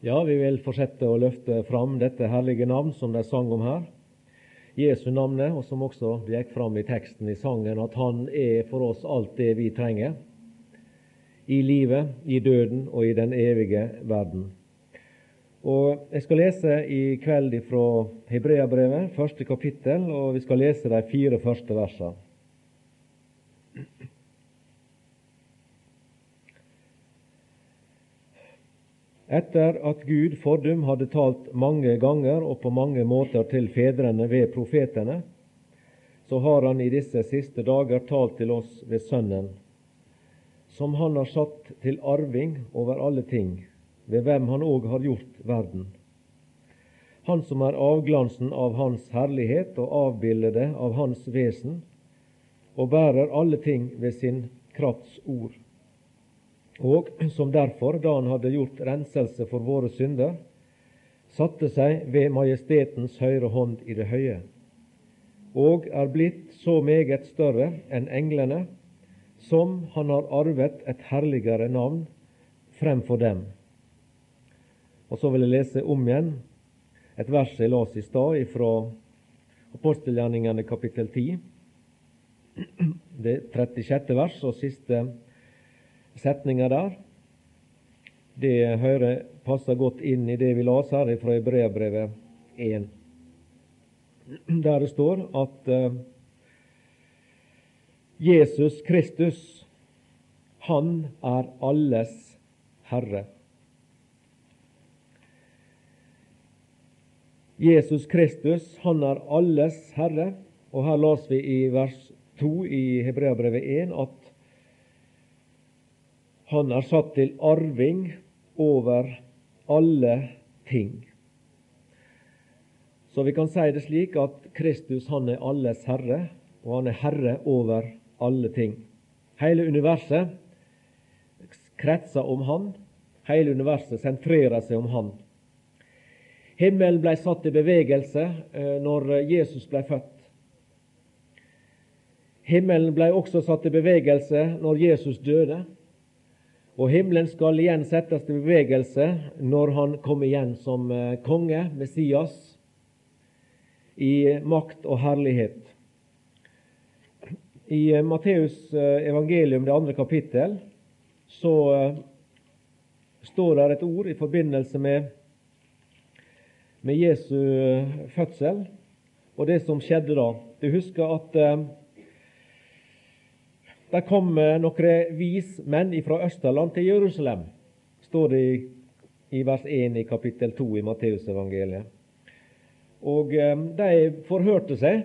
Ja, vi vil fortsette å løfte fram dette herlige navn som de sang om her. Jesu navnet, og som også gikk fram i teksten i sangen, at Han er for oss alt det vi trenger i livet, i døden og i den evige verden. Og Jeg skal lese i kveld fra Hebreabrevet, første kapittel, og vi skal lese de fire første versene. Etter at Gud fordum hadde talt mange ganger og på mange måter til fedrene ved profetene, så har Han i disse siste dager talt til oss ved Sønnen, som Han har satt til arving over alle ting, ved hvem Han òg har gjort verden. Han som er avglansen av Hans herlighet og avbildet av Hans vesen, og bærer alle ting ved sin krafts ord og som derfor, da han hadde gjort renselse for våre synder, satte seg ved majestetens høyre hånd i det høye, og er blitt så meget større enn englene, som han har arvet et herligere navn fremfor dem. Og så vil jeg lese om igjen et vers jeg las i stad fra apostelgjerningene kapittel 10, det 36. vers og siste setninger der. Det hører passer godt inn i det vi las her fra Hebreabrevet 1, der det står at uh, Jesus Kristus, han er alles Herre. Jesus Kristus, han er alles Herre. Og her las vi i vers 2 i Hebreabrevet 1 at han er satt til arving over alle ting. Så vi kan si det slik at Kristus han er alles herre, og han er herre over alle ting. Hele universet kretser om han. Hele universet sentrerer seg om han. Himmelen ble satt i bevegelse eh, når Jesus ble født. Himmelen ble også satt i bevegelse når Jesus døde. Og himmelen skal igjen settes til bevegelse når han kommer igjen som eh, konge, Messias, i makt og herlighet. I eh, Matteus eh, evangelium, det andre kapittel, så står det et ord i forbindelse med, med Jesu fødsel og det som skjedde da. Du husker at der kom noen vismenn fra Østerland til Jerusalem, står det i, i vers 1 i kapittel 2 i Matteusevangeliet. Og eh, De forhørte seg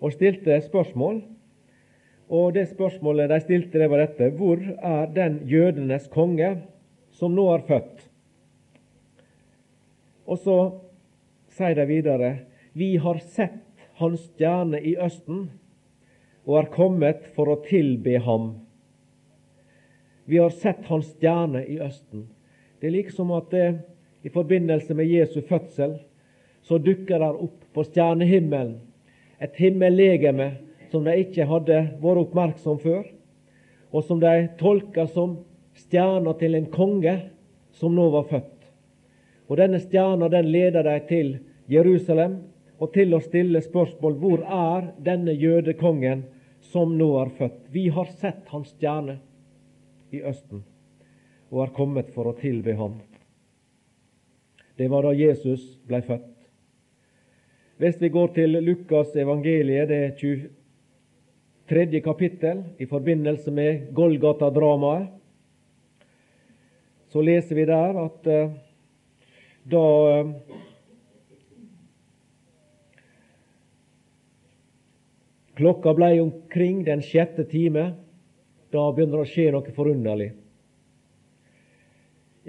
og stilte spørsmål. Og Det spørsmålet de stilte, det var dette Hvor er den jødenes konge som nå er født? Og så sier de videre Vi har sett hans stjerne i Østen og er kommet for å tilbe ham. Vi har sett hans stjerne i Østen. Det er liksom at det, i forbindelse med Jesu fødsel så dukker det opp på stjernehimmelen et himmellegeme som de ikke hadde vært oppmerksom før, og som de tolka som stjerna til en konge som nå var født. Og Denne stjerna den leder dem til Jerusalem og til å stille spørsmål hvor er denne jødekongen som nå er født. Vi har sett hans stjerne i Østen og er kommet for å tilbe ham. Det var da Jesus ble født. Hvis vi går til Lukas evangeliet, det 23. kapittel, i forbindelse med Golgata-dramaet, så leser vi der at uh, da Klokka blei omkring den sjette time. Da begynner det å skje noe forunderlig.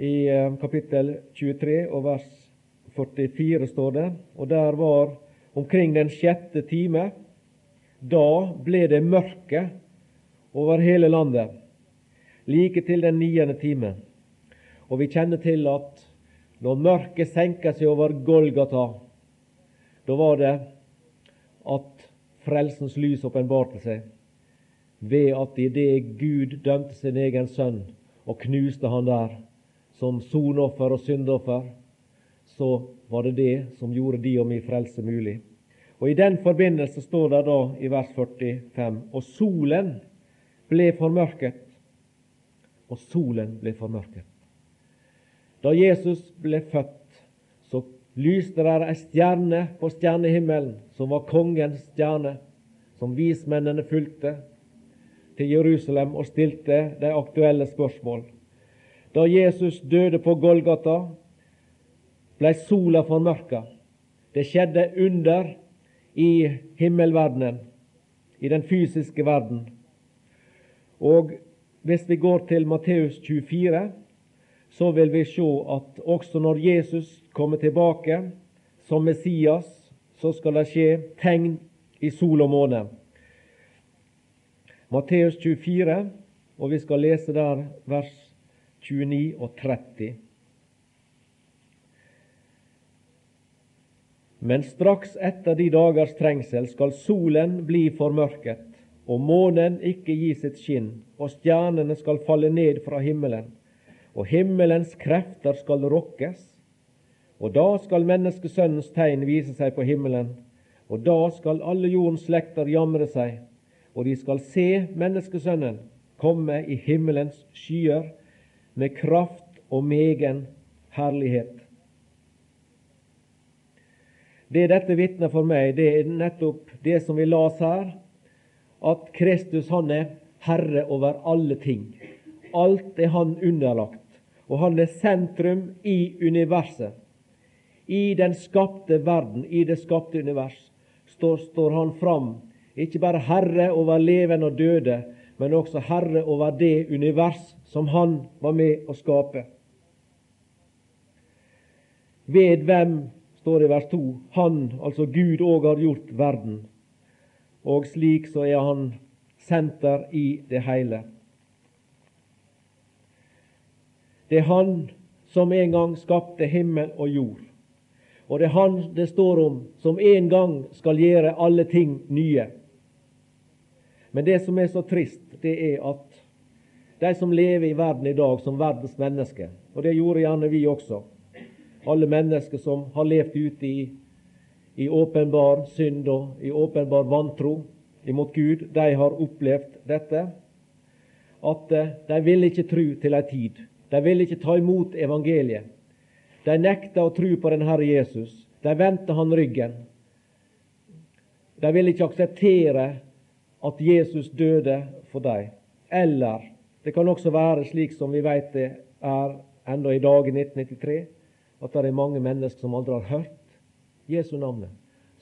I eh, kapittel 23 og vers 44 står det, og der var omkring den sjette time. Da ble det mørke over hele landet, like til den niende time. Og vi kjenner til at når mørket senker seg over Golgata, da var det at frelsens lys åpenbarte seg, ved at i det Gud dømte sin egen sønn og knuste han der, som sonoffer og syndoffer, så var det det som gjorde de og mi frelse mulig. Og I den forbindelse står det da i vers 45 Og solen ble formørket. Og solen ble formørket. Da Jesus ble født, lyste der ei stjerne på stjernehimmelen, som var kongens stjerne, som vismennene fulgte til Jerusalem og stilte de aktuelle spørsmål. Da Jesus døde på Golgata, ble sola formørka. Det skjedde under i himmelverdenen, i den fysiske verden. Og hvis vi går til Matteus 24, så vil vi se at også når Jesus kommer tilbake som Messias, så skal det skje tegn i sol og måne. Matteus 24, og vi skal lese der vers 29 og 30. Men straks etter de dagers trengsel skal solen bli formørket, og månen ikke gi sitt skinn, og stjernene skal falle ned fra himmelen, og himmelens krefter skal rokkes. Og da skal menneskesønnens tegn vise seg på himmelen, og da skal alle jordens slekter jamre seg, og de skal se menneskesønnen komme i himmelens skyer med kraft og megen herlighet. Det dette vitner for meg, det er nettopp det som vi las her, at Kristus han er herre over alle ting. Alt er han underlagt, og han er sentrum i universet. I den skapte verden, i det skapte univers, står, står han fram, ikke bare herre over levende og døde, men også herre over det univers som han var med å skape. Ved hvem står det i vers 2, han, altså Gud, òg har gjort verden. Og slik så er han senter i det hele. Det er han som en gang skapte himmel og jord. Og det er han det står om som en gang skal gjøre alle ting nye. Men det som er så trist, det er at de som lever i verden i dag som verdens mennesker, og det gjorde gjerne vi også, alle mennesker som har levd ute i, i åpenbar synd og i åpenbar vantro imot Gud, de har opplevd dette. At eh, de vil ikke tro til ei tid. De vil ikke ta imot evangeliet. De nekter å tro på den Herre Jesus. De vendte han ryggen. De vil ikke akseptere at Jesus døde for dem. Eller det kan også være slik som vi vet det er enda i dag i 1993, at det er mange mennesker som aldri har hørt Jesu navnet,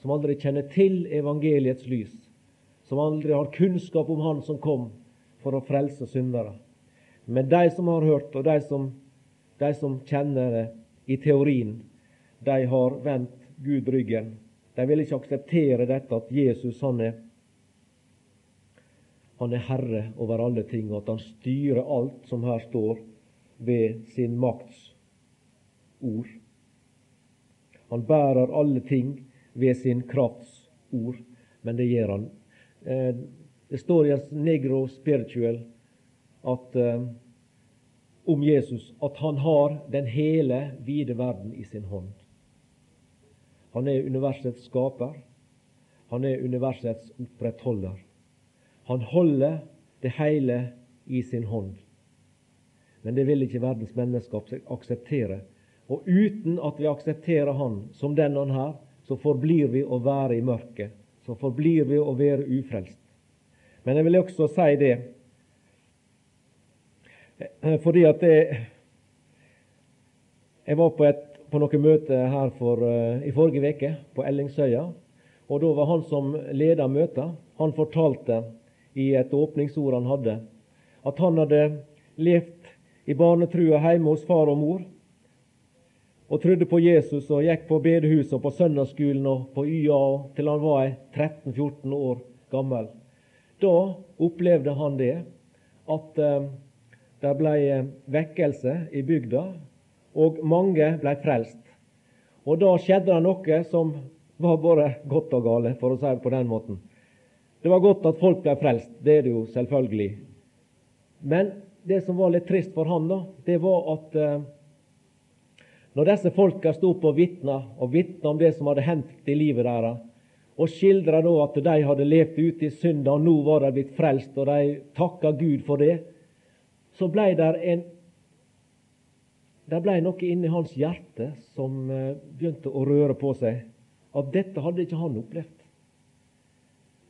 som aldri kjenner til evangeliets lys, som aldri har kunnskap om Han som kom for å frelse syndere. Men de som har hørt, og de som, de som kjenner det i teorien, de har vendt Gud ryggen. De vil ikke akseptere dette at Jesus han er, han er herre over alle ting, og at han styrer alt som her står, ved sin makts ord. Han bærer alle ting ved sin krafts ord, men det gjør han. Eh, det står i Negro Spiritual at, eh, om Jesus at han har den hele, vide verden i sin hånd. Han er universets skaper. Han er universets opprettholder. Han holder det hele i sin hånd. Men det vil ikke verdens mennesker akseptere. Og uten at vi aksepterer Han som den Han er, så forblir vi å være i mørket. Så forblir vi å være ufrelst. Men jeg vil også si det fordi at det, Jeg var på, et, på noe møte her for, uh, i forrige uke, på Ellingsøya. Og da var han som leda møtet, han fortalte i et åpningsord han hadde, at han hadde levd i barnetrua hjemme hos far og mor og trodde på Jesus og gikk på bedehuset og på søndagsskolen og på YA til han var 13-14 år gammel. Da opplevde han det at eh, det ble vekkelse i bygda, og mange ble frelst. Og da skjedde det noe som var både godt og gale, for å si det på den måten. Det var godt at folk ble frelst, det er det jo selvfølgelig. Men det som var litt trist for han, da, det var at eh, når disse folka sto opp og vitna, og vitna om det som hadde hendt i livet deres, og skildra da at de hadde levd ute i synda, og nå var de blitt frelst, og de takka Gud for det, så blei det en det blei noe inni hans hjerte som eh, begynte å røre på seg. At dette hadde ikke han opplevd.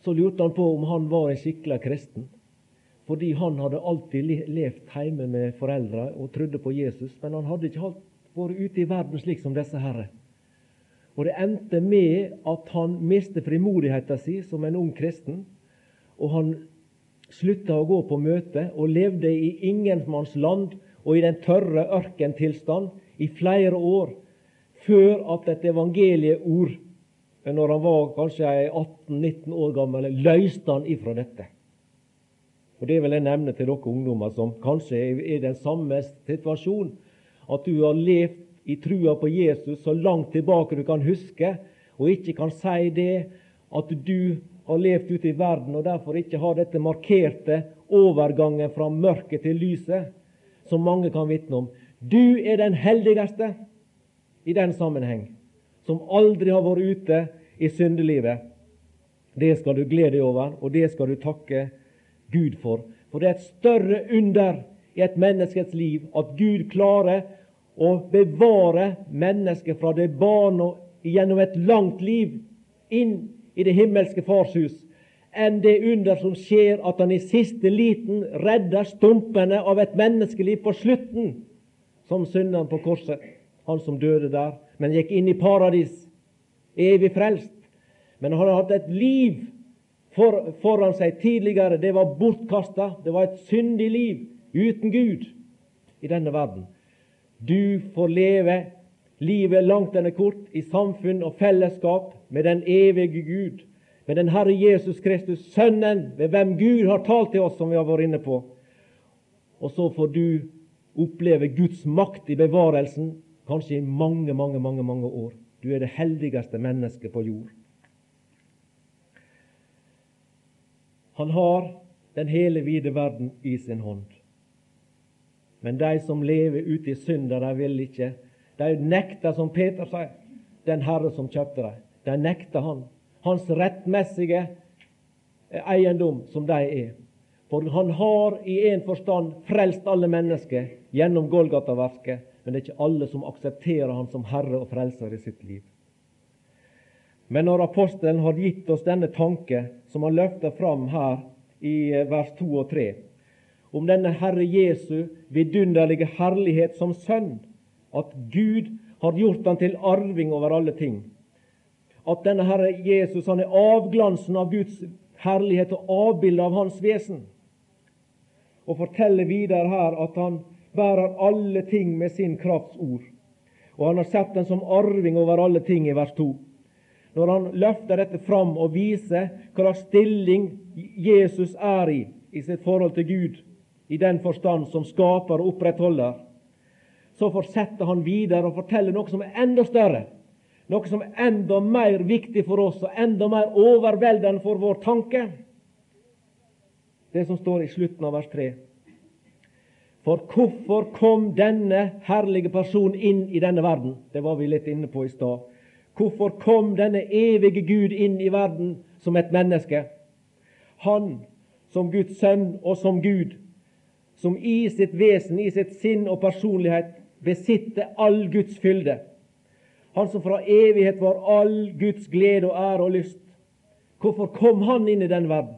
Så lurte han på om han var en skikkelig kristen. Fordi han hadde alltid levd hjemme med foreldre og trodde på Jesus. Men han hadde ikke vært ute i verden slik som disse herre. Og det endte med at han mistet frimodigheten sin som en ung kristen. Og han slutta å gå på møte og levde i ingenmannsland og i den tørre ørkentilstand i flere år før at et evangelieord, når han var kanskje 18-19 år gammel, løste han ifra dette. Og Det vil jeg nevne til dere ungdommer som kanskje er i den samme situasjon, at du har levd i trua på Jesus så langt tilbake du kan huske, og ikke kan si det at du har levd ute i verden og derfor ikke har dette markerte overgangen fra mørket til lyset som mange kan vitne om. Du er den heldigste i den sammenheng, som aldri har vært ute i syndelivet. Det skal du glede deg over, og det skal du takke Gud for. For det er et større under i et menneskets liv at Gud klarer å bevare mennesket fra det barnet gjennom et langt liv inn i det himmelske Fars hus enn det under som skjer at han i siste liten redder stumpene av et menneskeliv på slutten, som synderen på korset, han som døde der, men gikk inn i paradis, evig frelst. Men han hadde hatt et liv for, foran seg tidligere. Det var bortkasta. Det var et syndig liv uten Gud i denne verden. Du får leve livet er langt enn kort i samfunn og fellesskap med den evige Gud med den Herre Jesus Kristus, Sønnen, ved hvem Gud har talt til oss, som vi har vært inne på. Og så får du oppleve Guds makt i bevarelsen, kanskje i mange, mange, mange, mange år. Du er det heldigste mennesket på jord. Han har den hele vide verden i sin hånd. Men de som lever ute i synder, de vil ikke. De nekter, som Peter sier, den Herre som kjøpte dem. De nekter Han hans rettmessige eiendom, som de er. For han har i en forstand frelst alle mennesker gjennom Golgata-verket, men det er ikke alle som aksepterer han som Herre og Frelser i sitt liv. Men når apostelen har gitt oss denne tanke, som han løfter fram her i eh, vers 2 og 3, om denne Herre Jesu vidunderlige herlighet som sønn, at Gud har gjort han til arving over alle ting, at denne Herre Jesus han er avglansen av Guds herlighet og avbildet av Hans vesen. Og forteller videre her at han bærer alle ting med sin krafts ord. Og han har sett den som arving over alle ting i vers 2. Når han løfter dette fram og viser hva slags stilling Jesus er i i sitt forhold til Gud, i den forstand som skaper og opprettholder, så fortsetter han videre og forteller noe som er enda større noe som er enda mer viktig for oss og enda mer overveldende for vår tanke. Det som står i slutten av vers 3. For hvorfor kom denne herlige personen inn i denne verden? Det var vi litt inne på i stad. Hvorfor kom denne evige Gud inn i verden som et menneske? Han som Guds sønn og som Gud, som i sitt vesen, i sitt sinn og personlighet besitter all Guds fylde. Han som fra evighet var all Guds glede og ære og lyst. Hvorfor kom han inn i den verden?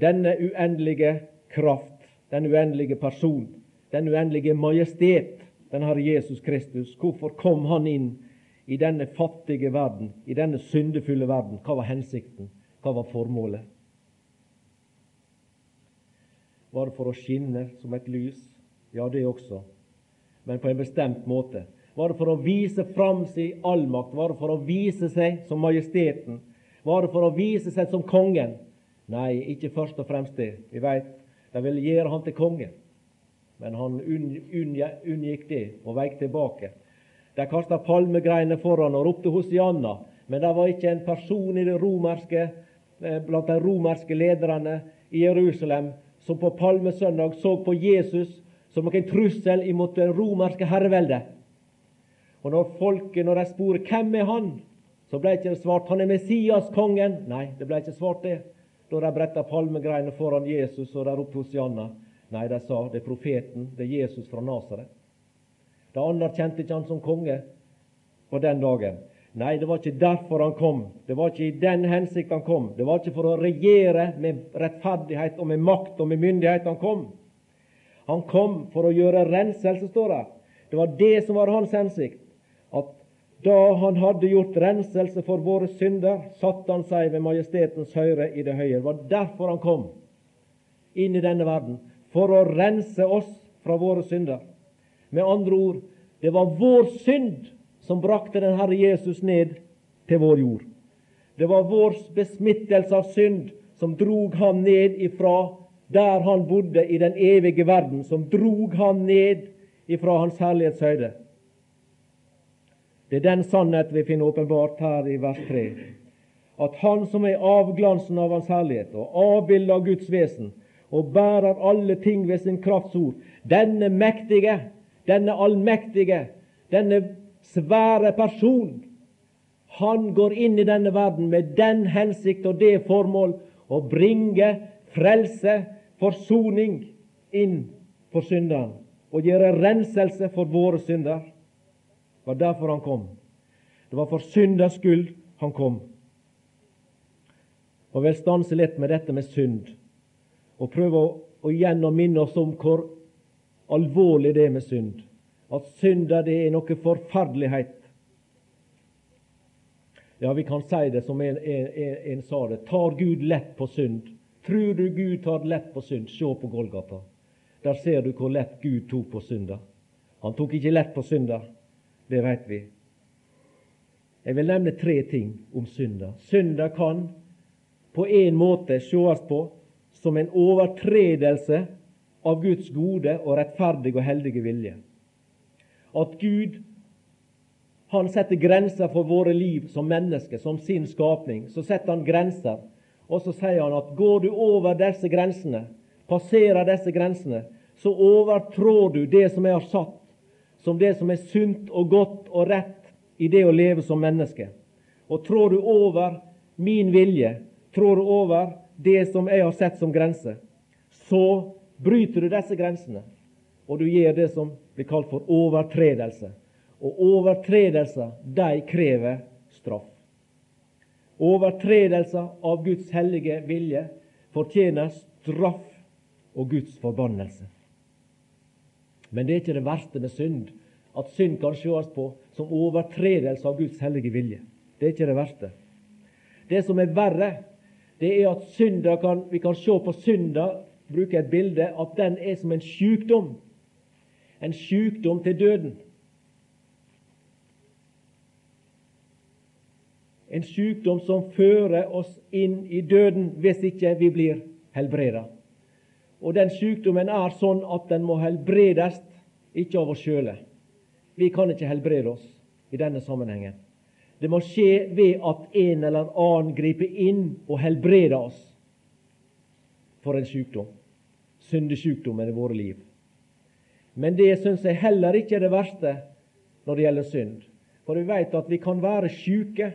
Denne uendelige kraft, den uendelige person, den uendelige majestet, den Herre Jesus Kristus. Hvorfor kom han inn i denne fattige verden, i denne syndefulle verden? Hva var hensikten? Hva var formålet? Var det for å skinne som et lys? Ja, det også, men på en bestemt måte. Var det for å vise fram sin allmakt? Var det for å vise seg som majesteten? Var det for å vise seg som kongen? Nei, ikke først og fremst det. Vi veit de ville gjøre han til konge, men han unngikk det og veik tilbake. De kasta palmegreiner foran og ropte Hosianna, men det var ikke en person i det romerske, eh, blant de romerske lederne i Jerusalem som på palmesøndag så på Jesus som noen trussel imot det romerske herreveldet. Og når folket, når de sporer 'Hvem er han?', så ble ikke det svart 'Han er Messias, kongen'. Nei, det ble ikke svart det. Da de bretta palmegreiner foran Jesus og de ropte Hosianna. Nei, de sa 'Det er profeten, det er Jesus fra Nasaret'. De anerkjente ikke han som konge på den dagen. Nei, det var ikke derfor han kom. Det var ikke i den hensikt han kom. Det var ikke for å regjere med rettferdighet og med makt og med myndighet han kom. Han kom for å gjøre renselse, står det. Det var det som var hans hensikt. At da han hadde gjort renselse for våre synder, satte han seg ved majestetens høyre i det høye. Det var derfor han kom inn i denne verden. For å rense oss fra våre synder. Med andre ord, det var vår synd som brakte den Herre Jesus ned til vår jord. Det var vår besmittelse av synd som drog ham ned ifra der han bodde i den evige verden, som drog ham ned ifra hans herlighetshøyde. Det er den sannhet vi finner åpenbart her i vers 3. At Han som er avglansen av Hans herlighet og avbildet av Guds vesen, og bærer alle ting ved sin krafts ord, denne mektige, denne allmektige, denne svære person, han går inn i denne verden med den hensikt og det formål å bringe frelse, forsoning, inn for synderen og gjøre renselse for våre synder var derfor han kom. Det var for synders skyld han kom. Og vil stanse litt med dette med synd, og prøve å, å igjen å minne oss om hvor alvorlig det er med synd. At synder det er noe forferdelighet. Ja, vi kan si det som en, en, en, en sa det. Tar Gud lett på synd? Tror du Gud tar lett på synd? Se på Golgata. Der ser du hvor lett Gud tok på synda. Han tok ikke lett på synda. Det vet vi. Jeg vil nevne tre ting om synda. Synda kan på en måte sees på som en overtredelse av Guds gode og rettferdige og heldige vilje. At Gud han setter grenser for våre liv som mennesker, som sin skapning. Så setter han grenser, og så sier han at går du over disse grensene, passerer disse grensene, så overtrår du det som jeg har satt som det som er sunt og godt og rett i det å leve som menneske. Og trår du over min vilje, trår du over det som jeg har sett som grense, så bryter du disse grensene, og du gjør det som blir kalt for overtredelse. Og overtredelser, de krever straff. Overtredelser av Guds hellige vilje fortjener straff og Guds forbannelse. Men det er ikke det verste med synd, at synd kan sees på som overtredelse av Guds hellige vilje. Det er ikke det verste. Det som er verre, det er at synder kan, vi kan se på synder, bruke et bilde, at den er som en sykdom. En sykdom til døden. En sykdom som fører oss inn i døden hvis ikke vi blir helbreda. Og den sykdommen er sånn at den må helbredes, ikke av oss sjøle. Vi kan ikke helbrede oss i denne sammenhengen. Det må skje ved at en eller annen griper inn og helbreder oss for en sykdom. Syndesykdommen i våre liv. Men det syns jeg heller ikke er det verste når det gjelder synd. For vi vet at vi kan være syke,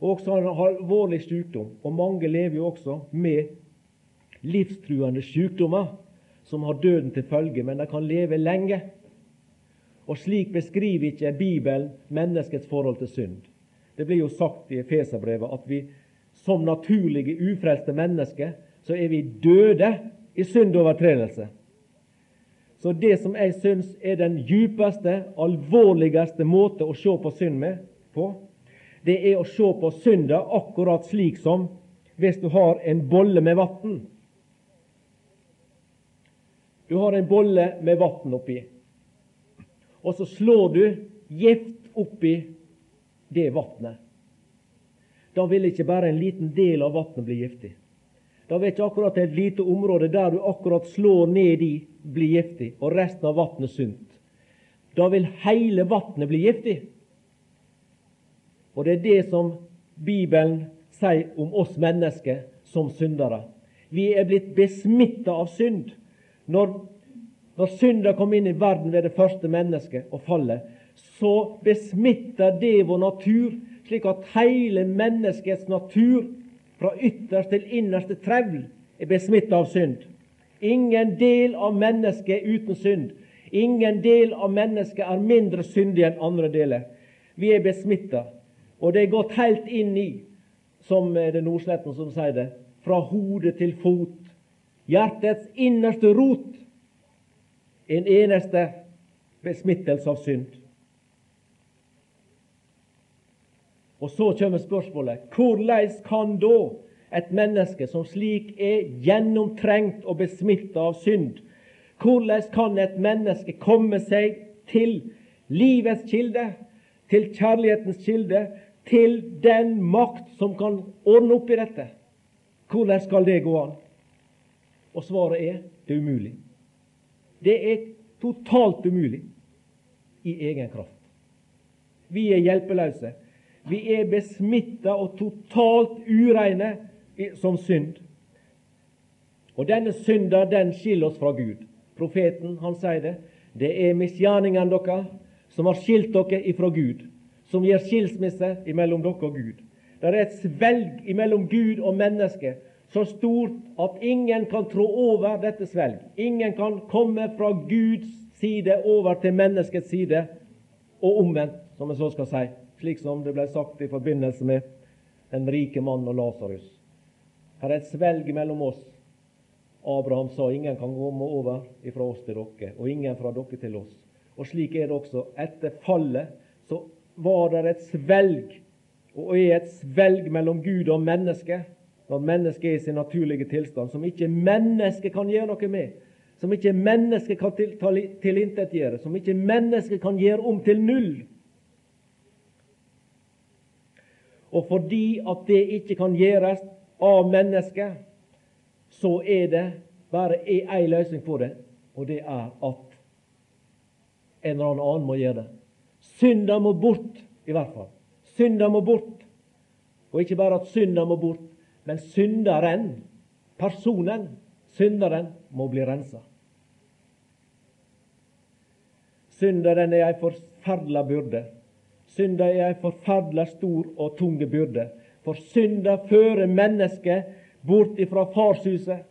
og også en alvorlig sykdom. Og mange lever jo også med livstruende sykdommer som har døden til følge, men de kan leve lenge. Og slik beskriver ikke Bibelen menneskets forhold til synd. Det blir jo sagt i Efeserbrevet at vi som naturlige, ufrelste mennesker så er vi døde i synd overtredelse. Så det som jeg syns er den djupeste, alvorligste måte å se på synd med på, det er å se på synda akkurat slik som hvis du har en bolle med vann. Du har en bolle med vann oppi, og så slår du gift oppi det vannet. Da vil ikke bare en liten del av vannet bli giftig. Da vil ikke akkurat et lite område der du akkurat slår ned i, bli giftig, og resten av vannet sunt. Da vil hele vannet bli giftig. Og det er det som Bibelen sier om oss mennesker som syndere. Vi er blitt besmitta av synd. Når, når synda kom inn i verden ved det første mennesket og fallet, så besmitter det vår natur, slik at hele menneskets natur, fra ytterst til innerste trevl, er besmittet av synd. Ingen del av mennesket er uten synd. Ingen del av mennesket er mindre syndig enn andre deler. Vi er besmitta, og det er gått helt inn i, som det Nordsletten som sier det, fra hode til fot. Hjertets innerste rot. En eneste besmittelse av synd. Og så kommer spørsmålet hvordan kan da et menneske som slik er gjennomtrengt og besmitta av synd, hvordan kan et menneske komme seg til livets kilde, til kjærlighetens kilde, til den makt som kan ordne opp i dette? Hvordan skal det gå an? Og svaret er det er umulig. Det er totalt umulig i egen kraft. Vi er hjelpeløse. Vi er besmitta og totalt ureine som synd. Og denne synda, den skiller oss fra Gud. Profeten han sier det. Det er misgjerningene deres som har skilt dere ifra Gud, som gir skilsmisse imellom dere og Gud. Det er et svelg imellom Gud og menneske så stort at ingen kan trå over dette svelg. Ingen kan komme fra Guds side over til menneskets side, og omvendt, som jeg så skal si, slik som det ble sagt i forbindelse med den rike mannen og Lasarus. Her er et svelg mellom oss Abraham sa ingen kan komme over fra oss til dere, og ingen fra dere til oss. Og slik er det også. Etter fallet så var det et svelg, og er et svelg mellom Gud og menneske, når mennesket er i sin naturlige tilstand, som ikke mennesket kan gjøre noe med, som ikke mennesket kan tilintetgjøre, som ikke mennesket kan gjøre om til null. Og fordi at det ikke kan gjøres av mennesket, så er det bare ei løsning på det, og det er at en eller annen må gjøre det. Synda må bort, i hvert fall. Synda må bort. Og ikke bare at synda må bort, men synderen, personen, synderen, må bli rensa. Synderen er ei forferdelig byrde. Synda er ei forferdelig stor og tung byrde. For synda fører mennesket bort ifra farshuset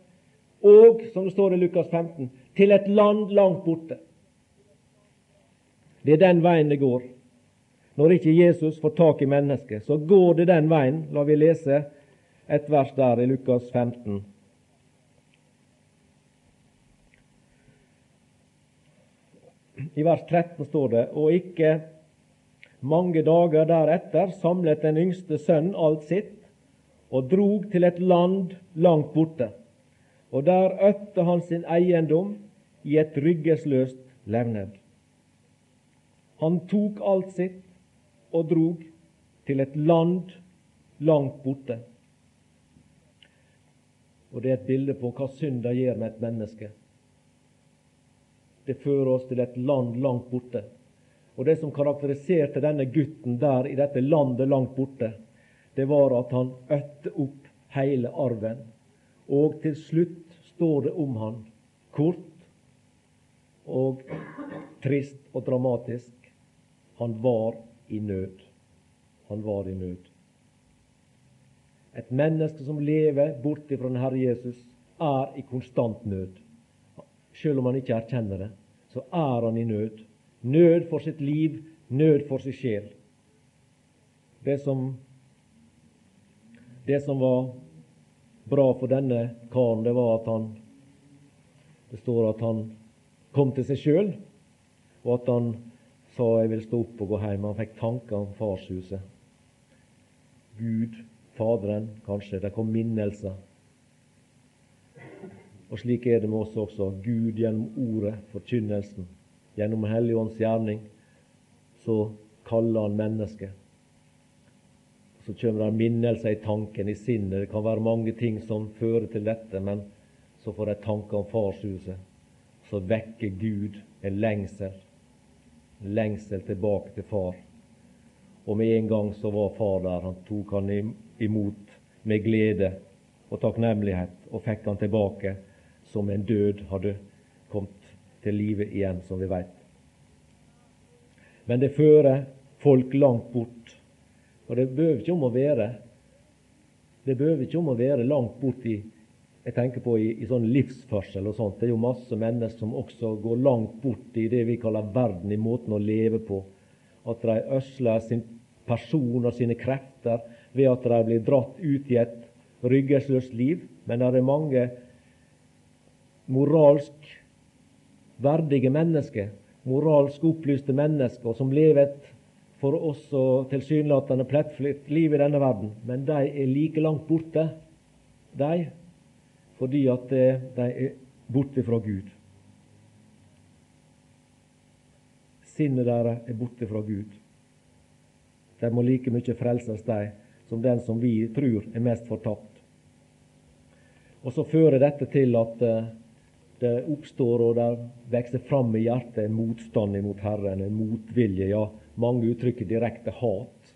og, som det står i Lukas 15, til et land langt borte. Det er den veien det går. Når ikke Jesus får tak i mennesket, så går det den veien. La vi lese et vers der i Lukas 15. I vers 13 står det Og ikke mange dager deretter samlet den yngste sønnen alt sitt og drog til et land langt borte. Og der øtte han sin eiendom i et ryggesløst levned. Han tok alt sitt og drog til et land langt borte. Og det er et bilde på hva synda gjør med et menneske. Det fører oss til et land langt borte. Og det som karakteriserte denne gutten der i dette landet langt borte, det var at han øtte opp hele arven. Og til slutt står det om han kort og trist og dramatisk. Han var i nød. Han var i nød. Et menneske som lever borti fra den Herre Jesus, er i konstant nød. Selv om han ikke erkjenner det, så er han i nød. Nød for sitt liv, nød for sin sjel. Det som det som var bra for denne karen, det var at han Det står at han kom til seg sjøl, og at han sa 'jeg vil stå opp og gå hjem'. Han fikk tanker om farshuset. Gud, Faderen, kanskje. Det kom minnelser. Og slik er det med oss også. Gud gjennom ordet, forkynnelsen, gjennom Helligånds gjerning, så kaller han mennesket så kommer det minnelser i tanken, i sinnet. Det kan være mange ting som fører til dette, men så får de tanker om farshuset. Så vekker Gud en lengsel. En lengsel tilbake til far. Og med en gang så var far der. Han tok han imot med glede og takknemlighet og fikk han tilbake som en død hadde kommet til livet igjen, som vi veit. Men det fører folk langt bort. Og det behøver ikke om å være det behøver ikke om å være langt bort i jeg tenker på i, i sånn livsførsel og sånt. Det er jo masse mennesker som også går langt bort i det vi kaller verden, i måten å leve på. At de øsler sin person og sine krefter ved at de blir dratt ut i et ryggesløst liv. Men det er mange moralsk verdige mennesker, moralsk opplyste mennesker, som lever et for oss og tilsynelatende plettfritt liv i denne verden. Men de er like langt borte, de, fordi at de er borte fra Gud. Sinnet deres er borte fra Gud. De må like mye frelses, de, som den som vi tror er mest fortapt. Og så fører dette til at eh, det oppstår og det vokser fram i hjertet en motstand imot Herren, en motvilje. Ja, mange uttrykker direkte hat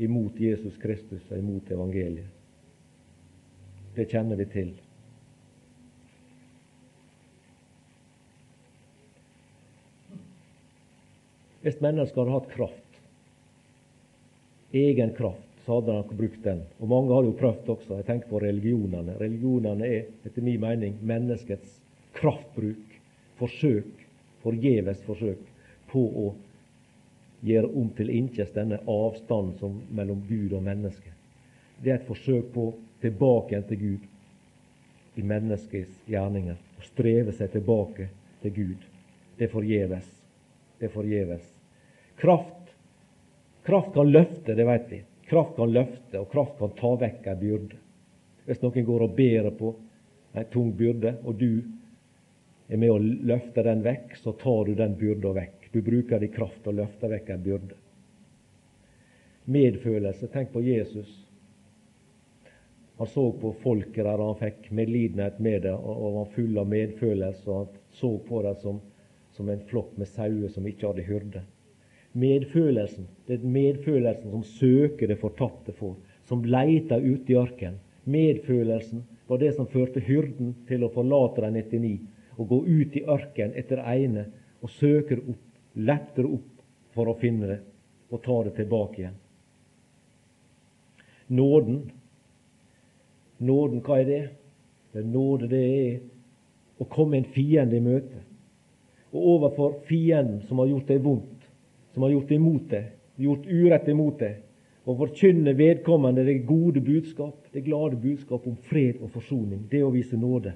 imot Jesus Kristus og imot evangeliet. Det kjenner vi til. Hvis mennesker hadde hatt kraft, egen kraft, så hadde de brukt den. Og mange har jo prøvd også. Jeg tenker på religionene. Religionene er etter min mening menneskets kraftbruk, forsøk, forgjeves forsøk på å gjøre om til innkjes denne avstanden mellom Gud og menneske. Det er et forsøk på tilbake igjen til Gud i menneskets gjerninger. Å streve seg tilbake til Gud. Det forgjeves. Det forgjeves. Kraft, kraft kan løfte, det vet vi. Kraft kan løfte, og kraft kan ta vekk ei byrde. Hvis noen går og bærer på ei tung byrde, og du er med å løfte den vekk, så tar du den byrda vekk. Du bruker din kraft og løfter vekk ei byrde. Medfølelse. Tenk på Jesus. Han så på folket der han fikk medlidenhet med det, og var full av medfølelse. og Han så på det som, som en flokk med sauer som ikke hadde hyrde. Medfølelsen. Det er medfølelsen som søker det fortapte for, som leiter ute i ørkenen. Medfølelsen var det som førte hyrden til å forlate de 99 og gå ut i ørkenen etter ene og søker opp, letter opp for å finne det og ta det tilbake igjen. Nåden. Nåden, hva er det? det nåde det er å komme en fiende i møte. Og overfor fienden som har gjort deg vondt, som har gjort imot deg, gjort urett imot deg, og forkynne vedkommende det gode budskap, det glade budskap om fred og forsoning. Det å vise nåde.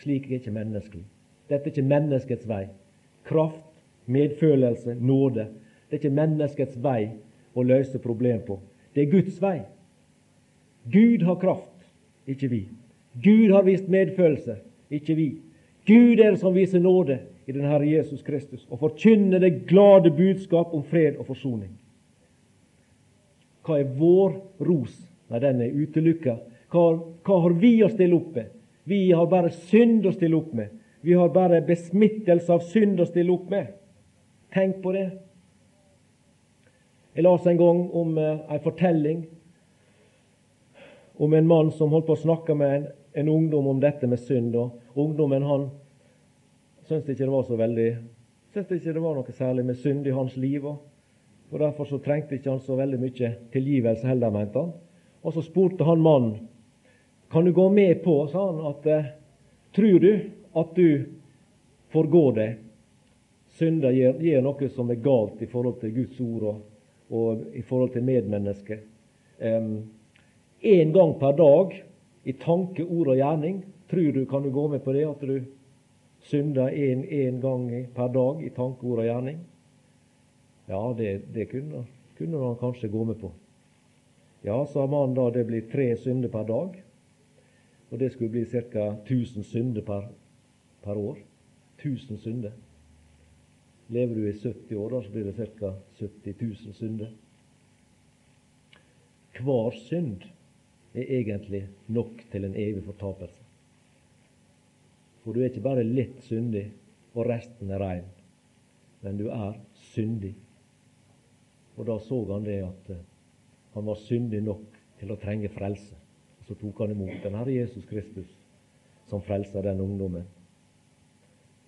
Slik er ikke menneskelig. Dette er ikke menneskets vei. Kraft, medfølelse, nåde. Det er ikke menneskets vei å løse problem på. Det er Guds vei. Gud har kraft, ikke vi. Gud har vist medfølelse, ikke vi. Gud er det som viser nåde, i den Herre Jesus Kristus og forkynne det glade budskap om fred og forsoning. Hva er vår ros? Nei, den er utelukka. Hva, hva har vi å stille opp med? Vi har bare synd å stille opp med. Vi har bare besmittelse av synd å stille opp med. Tenk på det. Jeg leste en gang om uh, en fortelling om en mann som holdt på å snakke med en, en ungdom om dette med synd. og Ungdommen han syntes ikke det var så veldig syntes ikke det var noe særlig med synd i hans liv. og Derfor så trengte ikke han så veldig mye tilgivelse heller, mente han. Og så spurte han mannen kan du gå med på, sa han, at eh, tror du at du forgår deg? Synder gjør, gjør, noe som er galt i forhold til Guds ord og, og i forhold til medmennesket. Én um, gang per dag i tanke, ord og gjerning. Tror du, kan du gå med på det? At du synder én gang per dag i tanke, ord og gjerning? Ja, det, det kunne, kunne han kanskje gå med på. Ja, sa mannen da, det blir tre synder per dag. Og det skulle bli ca. 1000 synder per, per, år. 1000 synder. Lever du i 70 år, da, så blir det ca. 70 000 synder. Hver synd er egentlig nok til en evig fortapelse. For du er ikke bare litt syndig, og resten er rein, men du er syndig. Og da så han det at eh, han var syndig nok til å trenge frelse. Og så tok han imot den Herre Jesus Kristus som frelser den ungdommen.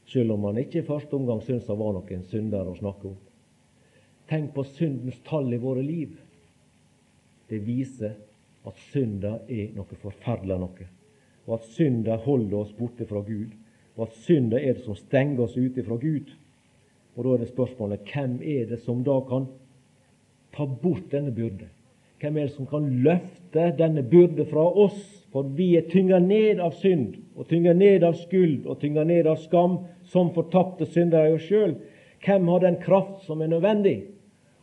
selv om han ikke i første omgang syntes han var noen synder å snakke om. Tenk på syndens tall i våre liv. Det viser at synda er noe forferdelig noe, og at synda holder oss borte fra Gud, og at synda er det som stenger oss ute fra Gud. Og Da er det spørsmålet hvem er det som da kan ta bort denne byrde? Hvem er det som kan løfte denne byrde fra oss? For vi er tynga ned av synd, og tynga ned av skyld og tynga ned av skam, som fortapte syndere i oss sjøl. Hvem har den kraft som er nødvendig,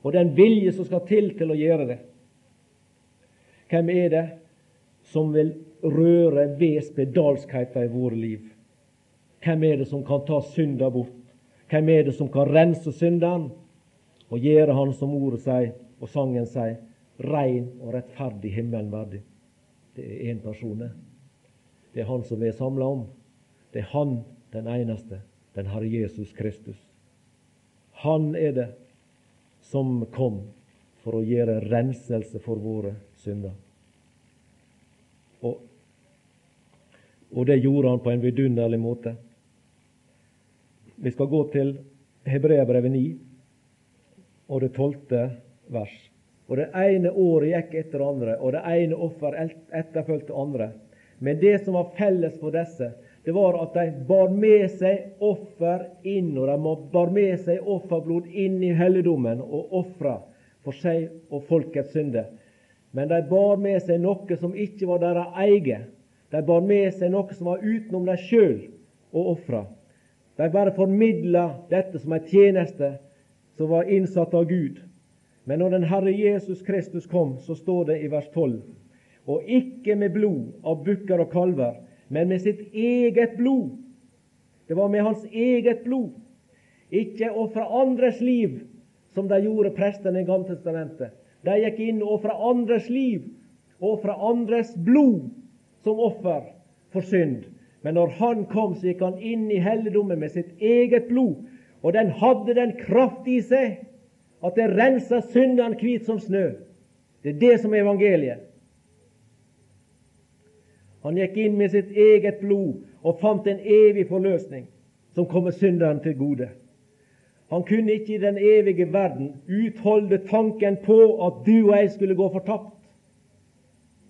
og den vilje som skal til til å gjøre det? Hvem er det som vil røre ved spedalskheita i våre liv? Hvem er det som kan ta synda bort? Hvem er det som kan rense synderen og gjøre han som ordet sier og sangen sier, rein og rettferdig himmelen verdig? Det er én person. Det er han som vi er samla om. Det er han den eneste, den Herre Jesus Kristus. Han er det som kom for å gjøre renselse for våre synder. Og det gjorde han på en vidunderlig måte. Vi skal gå til Hebreabrevet 9 og det tolvte vers. Og Det ene året gikk etter andre, og det ene offer etterfulgte andre. Men det som var felles for disse, det var at de bar med seg offer inn, og de bar med seg offerblod inn i helligdommen og ofra for seg og folkets synder. Men de bar med seg noe som ikke var deres eget. De bar med seg noe som var utenom dem sjøl, og ofra. De bare formidla dette som ei tjeneste som var innsatt av Gud. Men når den Herre Jesus Kristus kom, så står det i vers 12.: Og ikke med blod av bukker og kalver, men med sitt eget blod. Det var med hans eget blod. Ikke ofre andres liv, som de gjorde prestene i Gamle testamentet. De gikk inn og ofra andres liv, og ofra andres blod som offer for synd. Men når han kom, så gikk han inn i helligdommen med sitt eget blod. Og den hadde den kraft i seg at det rensa syndene hvit som snø. Det er det som er evangeliet. Han gikk inn med sitt eget blod og fant en evig forløsning som kommer synderen til gode. Han kunne ikke i den evige verden utholde tanken på at du og jeg skulle gå fortapt.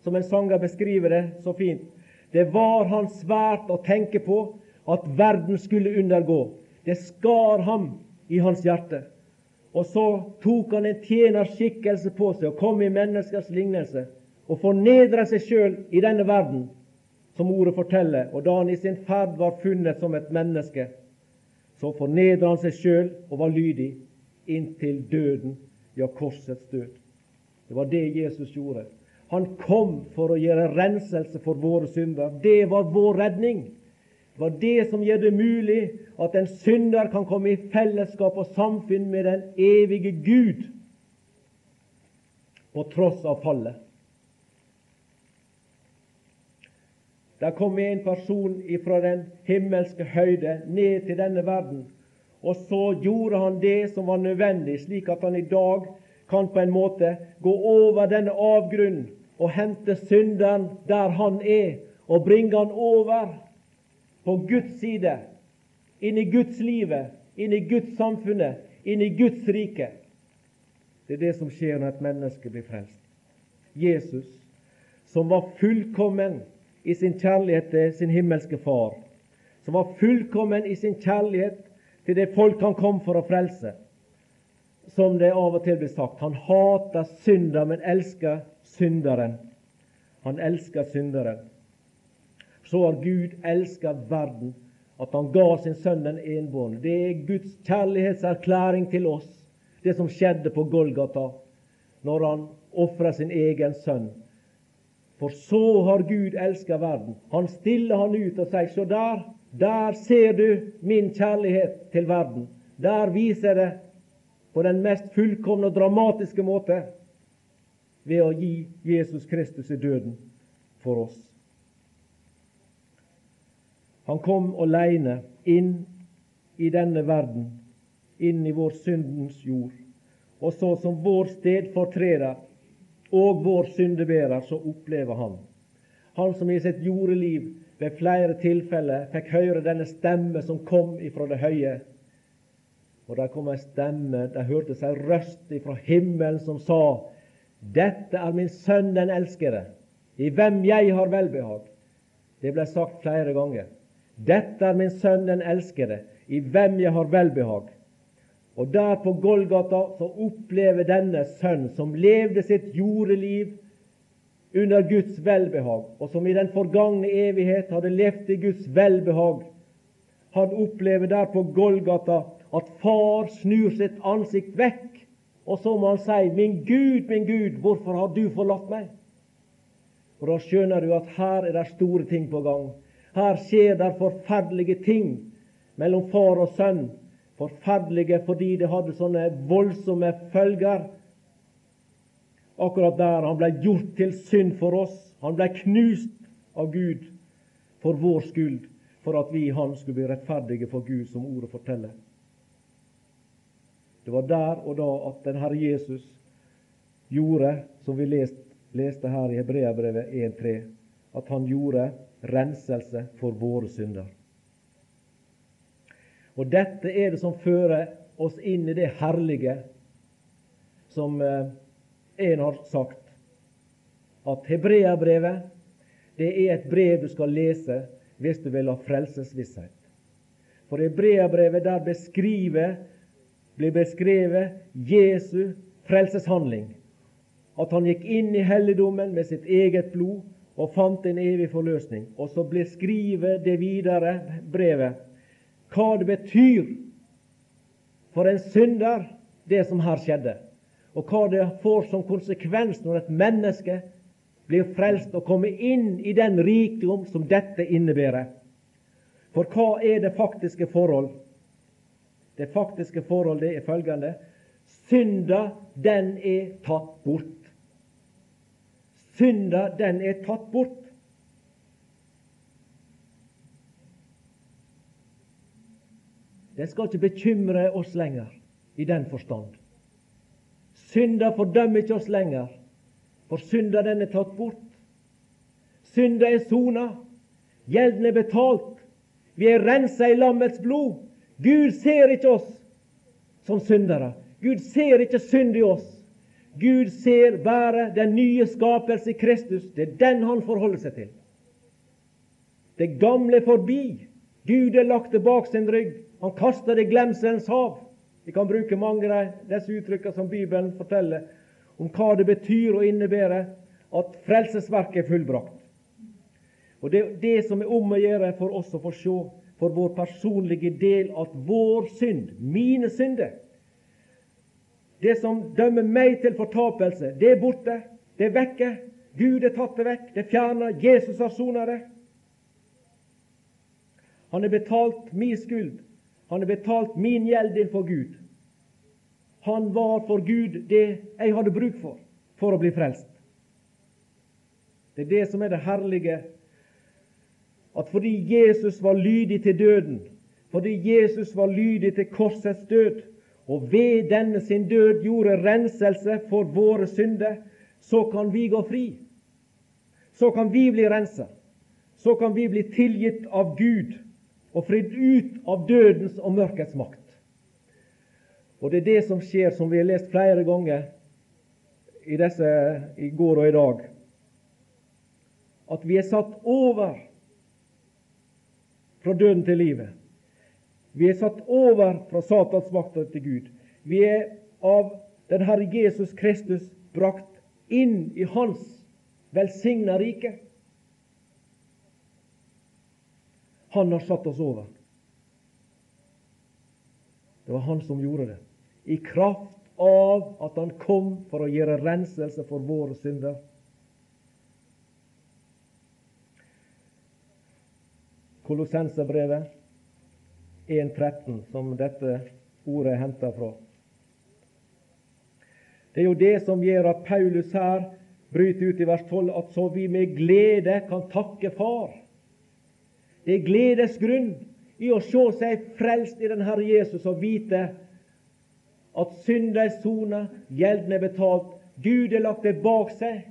Som en sanger beskriver det så fint. Det var han svært å tenke på at verden skulle undergå. Det skar ham i hans hjerte. Og så tok han en tjeners skikkelse på seg og kom i menneskers lignelse og fornedra seg sjøl i denne verden, som ordet forteller. Og da han i sin ferd var funnet som et menneske, så fornedra han seg sjøl og var lydig inntil døden, ja, korsets død. Det var det Jesus gjorde. Han kom for å gjøre renselse for våre synder. Det var vår redning. Det var det som gjør det mulig at en synder kan komme i fellesskap og samfunn med den evige Gud på tross av fallet. Der kom en person fra den himmelske høyde ned til denne verden, og så gjorde han det som var nødvendig, slik at han i dag kan på en måte gå over denne avgrunnen og hente synderen der han er, og bringe han over på Guds side, inn i Guds livet, inn i Guds samfunnet, inn i Guds rike. Det er det som skjer når et menneske blir frelst. Jesus, som var fullkommen i sin kjærlighet til sin himmelske Far, som var fullkommen i sin kjærlighet til det folk han kom for å frelse, som det av og til blir sagt. Han hater synder, men elsker synderen. Han elsker synderen. Så har Gud elsket verden at han ga sin sønn den enbårne. Det er Guds kjærlighetserklæring til oss, det som skjedde på Golgata, når han ofra sin egen sønn. For så har Gud elsket verden. Han stiller han ut og sier, se der, der ser du min kjærlighet til verden. Der viser jeg det på den mest fullkomne og dramatiske måte ved å gi Jesus Kristus i døden for oss. Han kom aleine inn i denne verden, inn i vår syndens jord. Og så som vår stedfortreder og vår syndebærer, så opplever han. Han som i sitt jordeliv ved flere tilfeller fikk høre denne stemme som kom ifra det høye. Og der kom ei stemme, der hørtes ei røst ifra himmelen som sa:" Dette er min sønn den elskede, i hvem jeg har velbehag. Det ble sagt flere ganger. Dette er min sønn den elskede, i hvem jeg har velbehag. Og der på Golgata så opplever denne sønn, som levde sitt jordeliv under Guds velbehag, og som i den forgangne evighet hadde levd i Guds velbehag, han opplever der på Golgata at far snur sitt ansikt vekk, og så må han si 'Min Gud, min Gud, hvorfor har du forlatt meg?' Og Da skjønner du at her er det store ting på gang. Her skjer det forferdelige ting mellom far og sønn. Forferdelige fordi det hadde sånne voldsomme følger akkurat der han ble gjort til synd for oss. Han ble knust av Gud for vår skyld, for at vi i Han skulle bli rettferdige for Gud, som ordet forteller. Det var der og da at den Herre Jesus gjorde, som vi leste, leste her i Hebreabrevet 1.3, at han gjorde renselse for våre synder. Og Dette er det som fører oss inn i det herlige som eh, en har sagt at Hebreabrevet det er et brev du skal lese hvis du vil ha frelsesvisshet. For Hebreabrevet der beskriver, blir beskrevet Jesu frelseshandling. At han gikk inn i helligdommen med sitt eget blod og fant en evig forløsning. Og så beskriver det videre brevet hva det betyr for en synder, det som her skjedde og hva det får som konsekvens når et menneske blir frelst og kommer inn i den rikdom som dette innebærer. For hva er det faktiske forhold? Det faktiske forholdet er følgende synda, den er tatt bort. Synda, den er tatt bort. Den skal ikke bekymre oss lenger i den forstand. Synda fordømmer ikke oss lenger, for synda den er tatt bort. Synda er sona, gjelden er betalt. Vi er rensa i lammets blod. Gud ser ikke oss som syndere. Gud ser ikke synd i oss. Gud ser bare den nye skapelse i Kristus. Det er den han forholder seg til. Det gamle er forbi. Gud er lagt tilbake sin rygg. Han kaster det i glemselens hav. Vi kan bruke mange av disse uttrykkene som Bibelen forteller om hva det betyr og innebærer at frelsesverket er fullbrakt. Og Det er det som er om å gjøre for oss å få se for vår personlige del at vår synd, mine synder, det som dømmer meg til fortapelse, det er borte. Det er vekke. Gud har tatt det vekk. Det er fjerna. Jesus har sona det. Han har betalt min skyld. Han har betalt min gjeld innenfor Gud. Han var for Gud det jeg hadde bruk for for å bli frelst. Det er det som er det herlige, at fordi Jesus var lydig til døden, fordi Jesus var lydig til korsets død, og ved denne sin død gjorde renselse for våre synder, så kan vi gå fri. Så kan vi bli rensa. Så kan vi bli tilgitt av Gud og fridd ut av dødens og mørkets makt. Og Det er det som skjer, som vi har lest flere ganger i, disse, i går og i dag, at vi er satt over fra døden til livet. Vi er satt over fra Satans makt til Gud. Vi er av den Herre Jesus Kristus brakt inn i Hans velsigna rike. Han har satt oss over. Det var han som gjorde det. I kraft av at han kom for å gjøre renselse for våre synder. Kolossenserbrevet 1.13, som dette ordet er henta fra. Det er jo det som gjør at Paulus her bryter ut i vers 12 at så vi med glede kan takke Far det er gledesgrunn i å se seg frelst i den Herre Jesus og vite at synda er sona, gjelden er betalt, Gud har lagt det bak seg.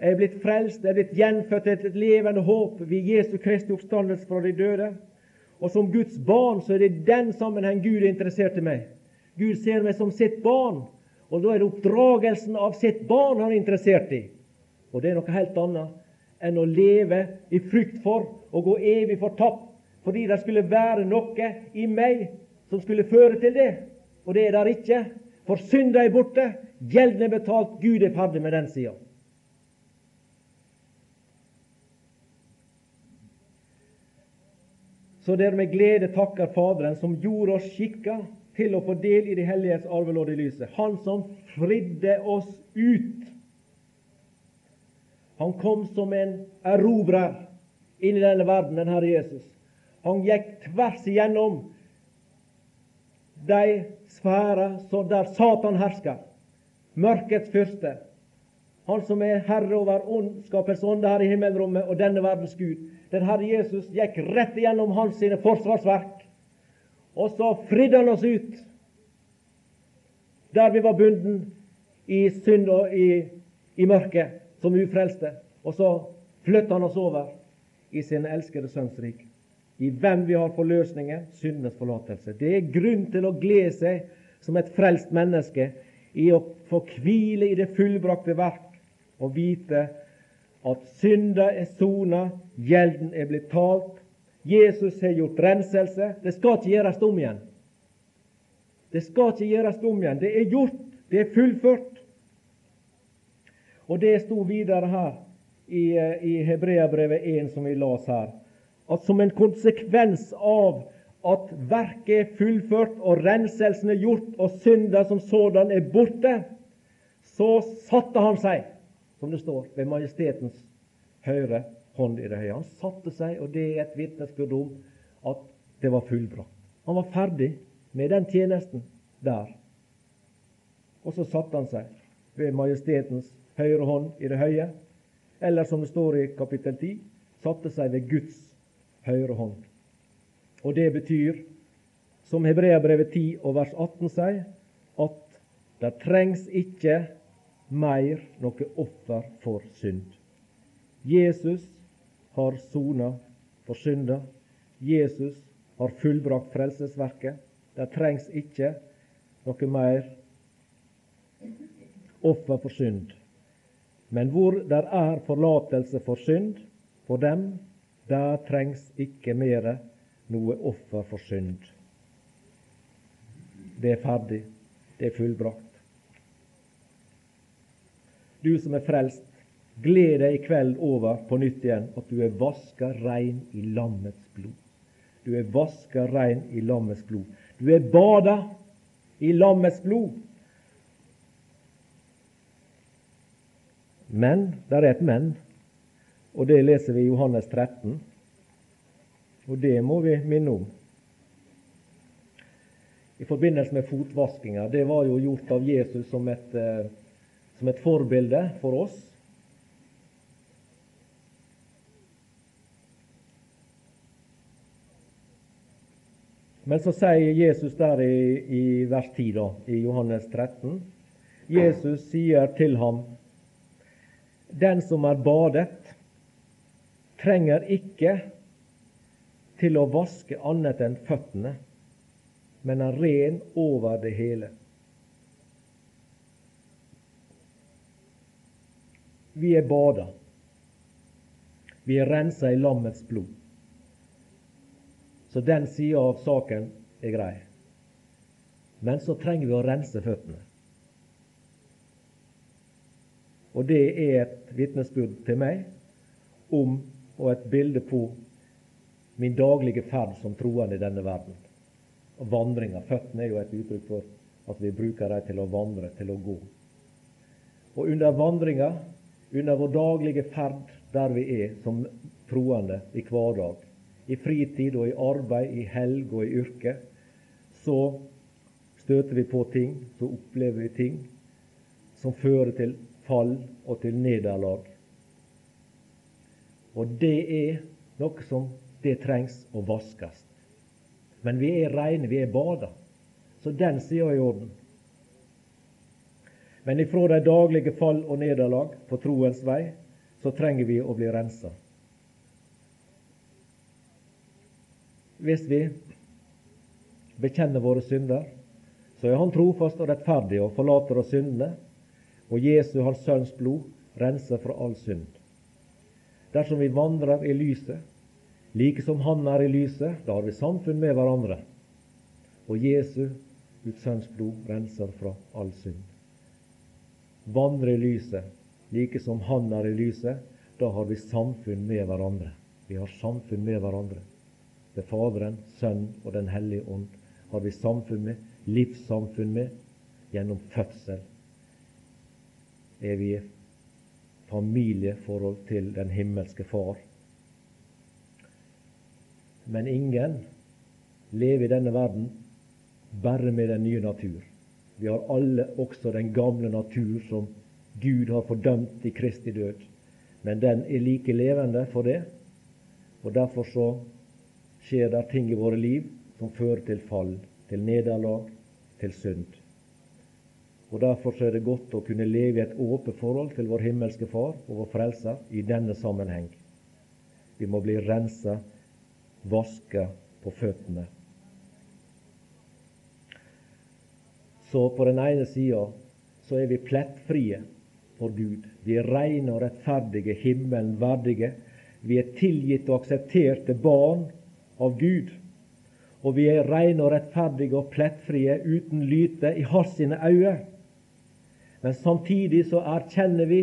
Er blitt frelst, er blitt gjenfødt til et levende håp ved Jesu Kristi oppstandelse fra de døde. Og som Guds barn så er det i den sammenheng Gud er interessert i meg. Gud ser meg som sitt barn, og da er det oppdragelsen av sitt barn han er interessert i. Og det er noe helt annet enn å leve i frykt for å gå evig fortapt fordi det skulle være noe i meg som skulle føre til det. Og det er der ikke. For synda er borte, gjelden er betalt, Gud er ferdig med den sida. Så dere med glede takker Faderen, som gjorde oss skikka til å få del i de helliges arvelodd i lyset. Han som fridde oss ut. Han kom som en erobrer inn i denne verden, den Herre Jesus. Han gikk tvers igjennom de sfærer der Satan hersker. Mørkets fyrste. Han som er herre over ondskapens ånde her i himmelrommet og denne verdens Gud. Den Herre Jesus gikk rett igjennom hans sine forsvarsverk. Og så fridde han oss ut der vi var bunden i synd og i, i mørket som ufrelste. Og så flytta han oss over i sin elskede sønns rik. I hvem vi har forløsningen, syndenes forlatelse. Det er grunn til å glede seg som et frelst menneske i å få hvile i det fullbrakte verk og vite at synda er sona, gjelden er blitt talt. Jesus har gjort renselse. Det skal ikke gjøres om igjen. Det skal ikke gjøres om igjen. Det er gjort. Det er fullført. Og det sto videre her i, eh, i Hebreabrevet 1, som vi las her, at som en konsekvens av at verket er fullført og renselsen er gjort og synda som sådan er borte, så satte han seg som det står, ved majestetens høyre hånd i det høye. Han satte seg, og det er et vitnesbyrd om at det var fullbrakt. Han var ferdig med den tjenesten der. Og så satte han seg ved majestetens høyre hånd i det høye, eller som det står i kapittel 10, satte seg ved Guds høyre hånd. Og det betyr, som Hebreabrevet 10 og vers 18 sier, at det trengs ikke mer noe offer for synd. Jesus har sona for synda. Jesus har fullbrakt frelsesverket. Det trengs ikke noe mer offer for synd. Men hvor der er forlatelse for synd for dem, der trengs ikke mer noe offer for synd. Det er ferdig. Det er fullbrakt. Du som er frelst, gled deg i kveld over på nytt igjen at du er vaska rein i lammets blod. Du er vaska rein i lammets blod. Du er bada i lammets blod. Men der er et men, og det leser vi i Johannes 13. Og det må vi minne om. I forbindelse med fotvaskinga. Det var jo gjort av Jesus som et eh, som et forbilde for oss. Men så sier Jesus der i, i vers 10 da, i Johannes 13 Jesus sier til ham Den som er badet, trenger ikke til å vaske annet enn føttene, men er ren over det hele. Vi er bada. Vi er rensa i lammets blod. Så den sida av saken er grei. Men så trenger vi å rense føttene. Og det er et vitnesbyrd til meg om og et bilde på min daglige ferd som troende i denne verden. Vandringa. Føttene er jo et uttrykk for at vi bruker dem til å vandre, til å gå. Og under vandringa under vår daglige ferd der vi er som troende i hverdag, i fritid og i arbeid, i helg og i yrke, så støter vi på ting, så opplever vi ting som fører til fall og til nederlag. Og det er noe som det trengs å vaskes. Men vi er reine, vi er bada. Så den sida er i orden. Men ifra de daglige fall og nederlag på troens vei, så trenger vi å bli rensa. Hvis vi bekjenner våre synder, så er Han trofast og rettferdig og forlater oss syndene, og Jesu, Hans Sønns blod, renser fra all synd. Dersom vi vandrer i lyset, like som Han er i lyset, da har vi samfunn med hverandre. Og Jesu, Guds Sønns blod, renser fra all synd. Vandre i lyset, like som Han er i lyset, da har vi samfunn med hverandre. Vi har samfunn med hverandre. Det er Faderen, Sønn og Den hellige ånd har vi samfunn med, livssamfunn med, gjennom fødsel. Er vi familieforhold til den himmelske Far. Men ingen lever i denne verden bare med den nye natur. Vi har alle også den gamle natur som Gud har fordømt i Kristi død. Men den er like levende for det, og derfor så skjer det ting i våre liv som fører til fall, til nederlag, til synd. Og Derfor så er det godt å kunne leve i et åpent forhold til vår himmelske Far og vår Frelser i denne sammenheng. Vi må bli rensa, vaska på føttene. Så på den ene sida så er vi plettfrie for Gud. Vi er rene og rettferdige, himmelen verdige. Vi er tilgitt og aksepterte barn av Gud. Og vi er rene og rettferdige og plettfrie uten lyte i hans sine øyne. Men samtidig så erkjenner vi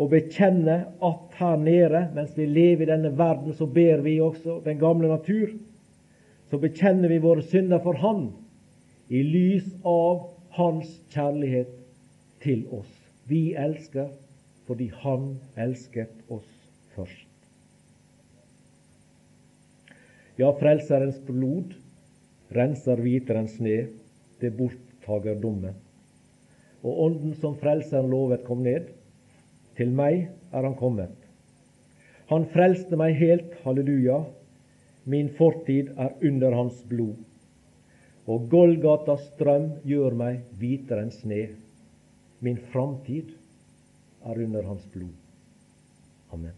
og bekjenner at her nede, mens vi lever i denne verden, så ber vi også den gamle natur. Så bekjenner vi våre synder for Han i lys av Hans kjærlighet til oss. Vi elsker fordi Han elsket oss først. Ja, Frelserens blod renser hvitere enn sne, det borttager dommen. Og Ånden som Frelseren lovet kom ned, til meg er Han kommet. Han frelste meg helt, halleluja, min fortid er under Hans blod. Og Golgatas strøm gjør meg hvitere enn sne. Min framtid er under hans blod. Amen.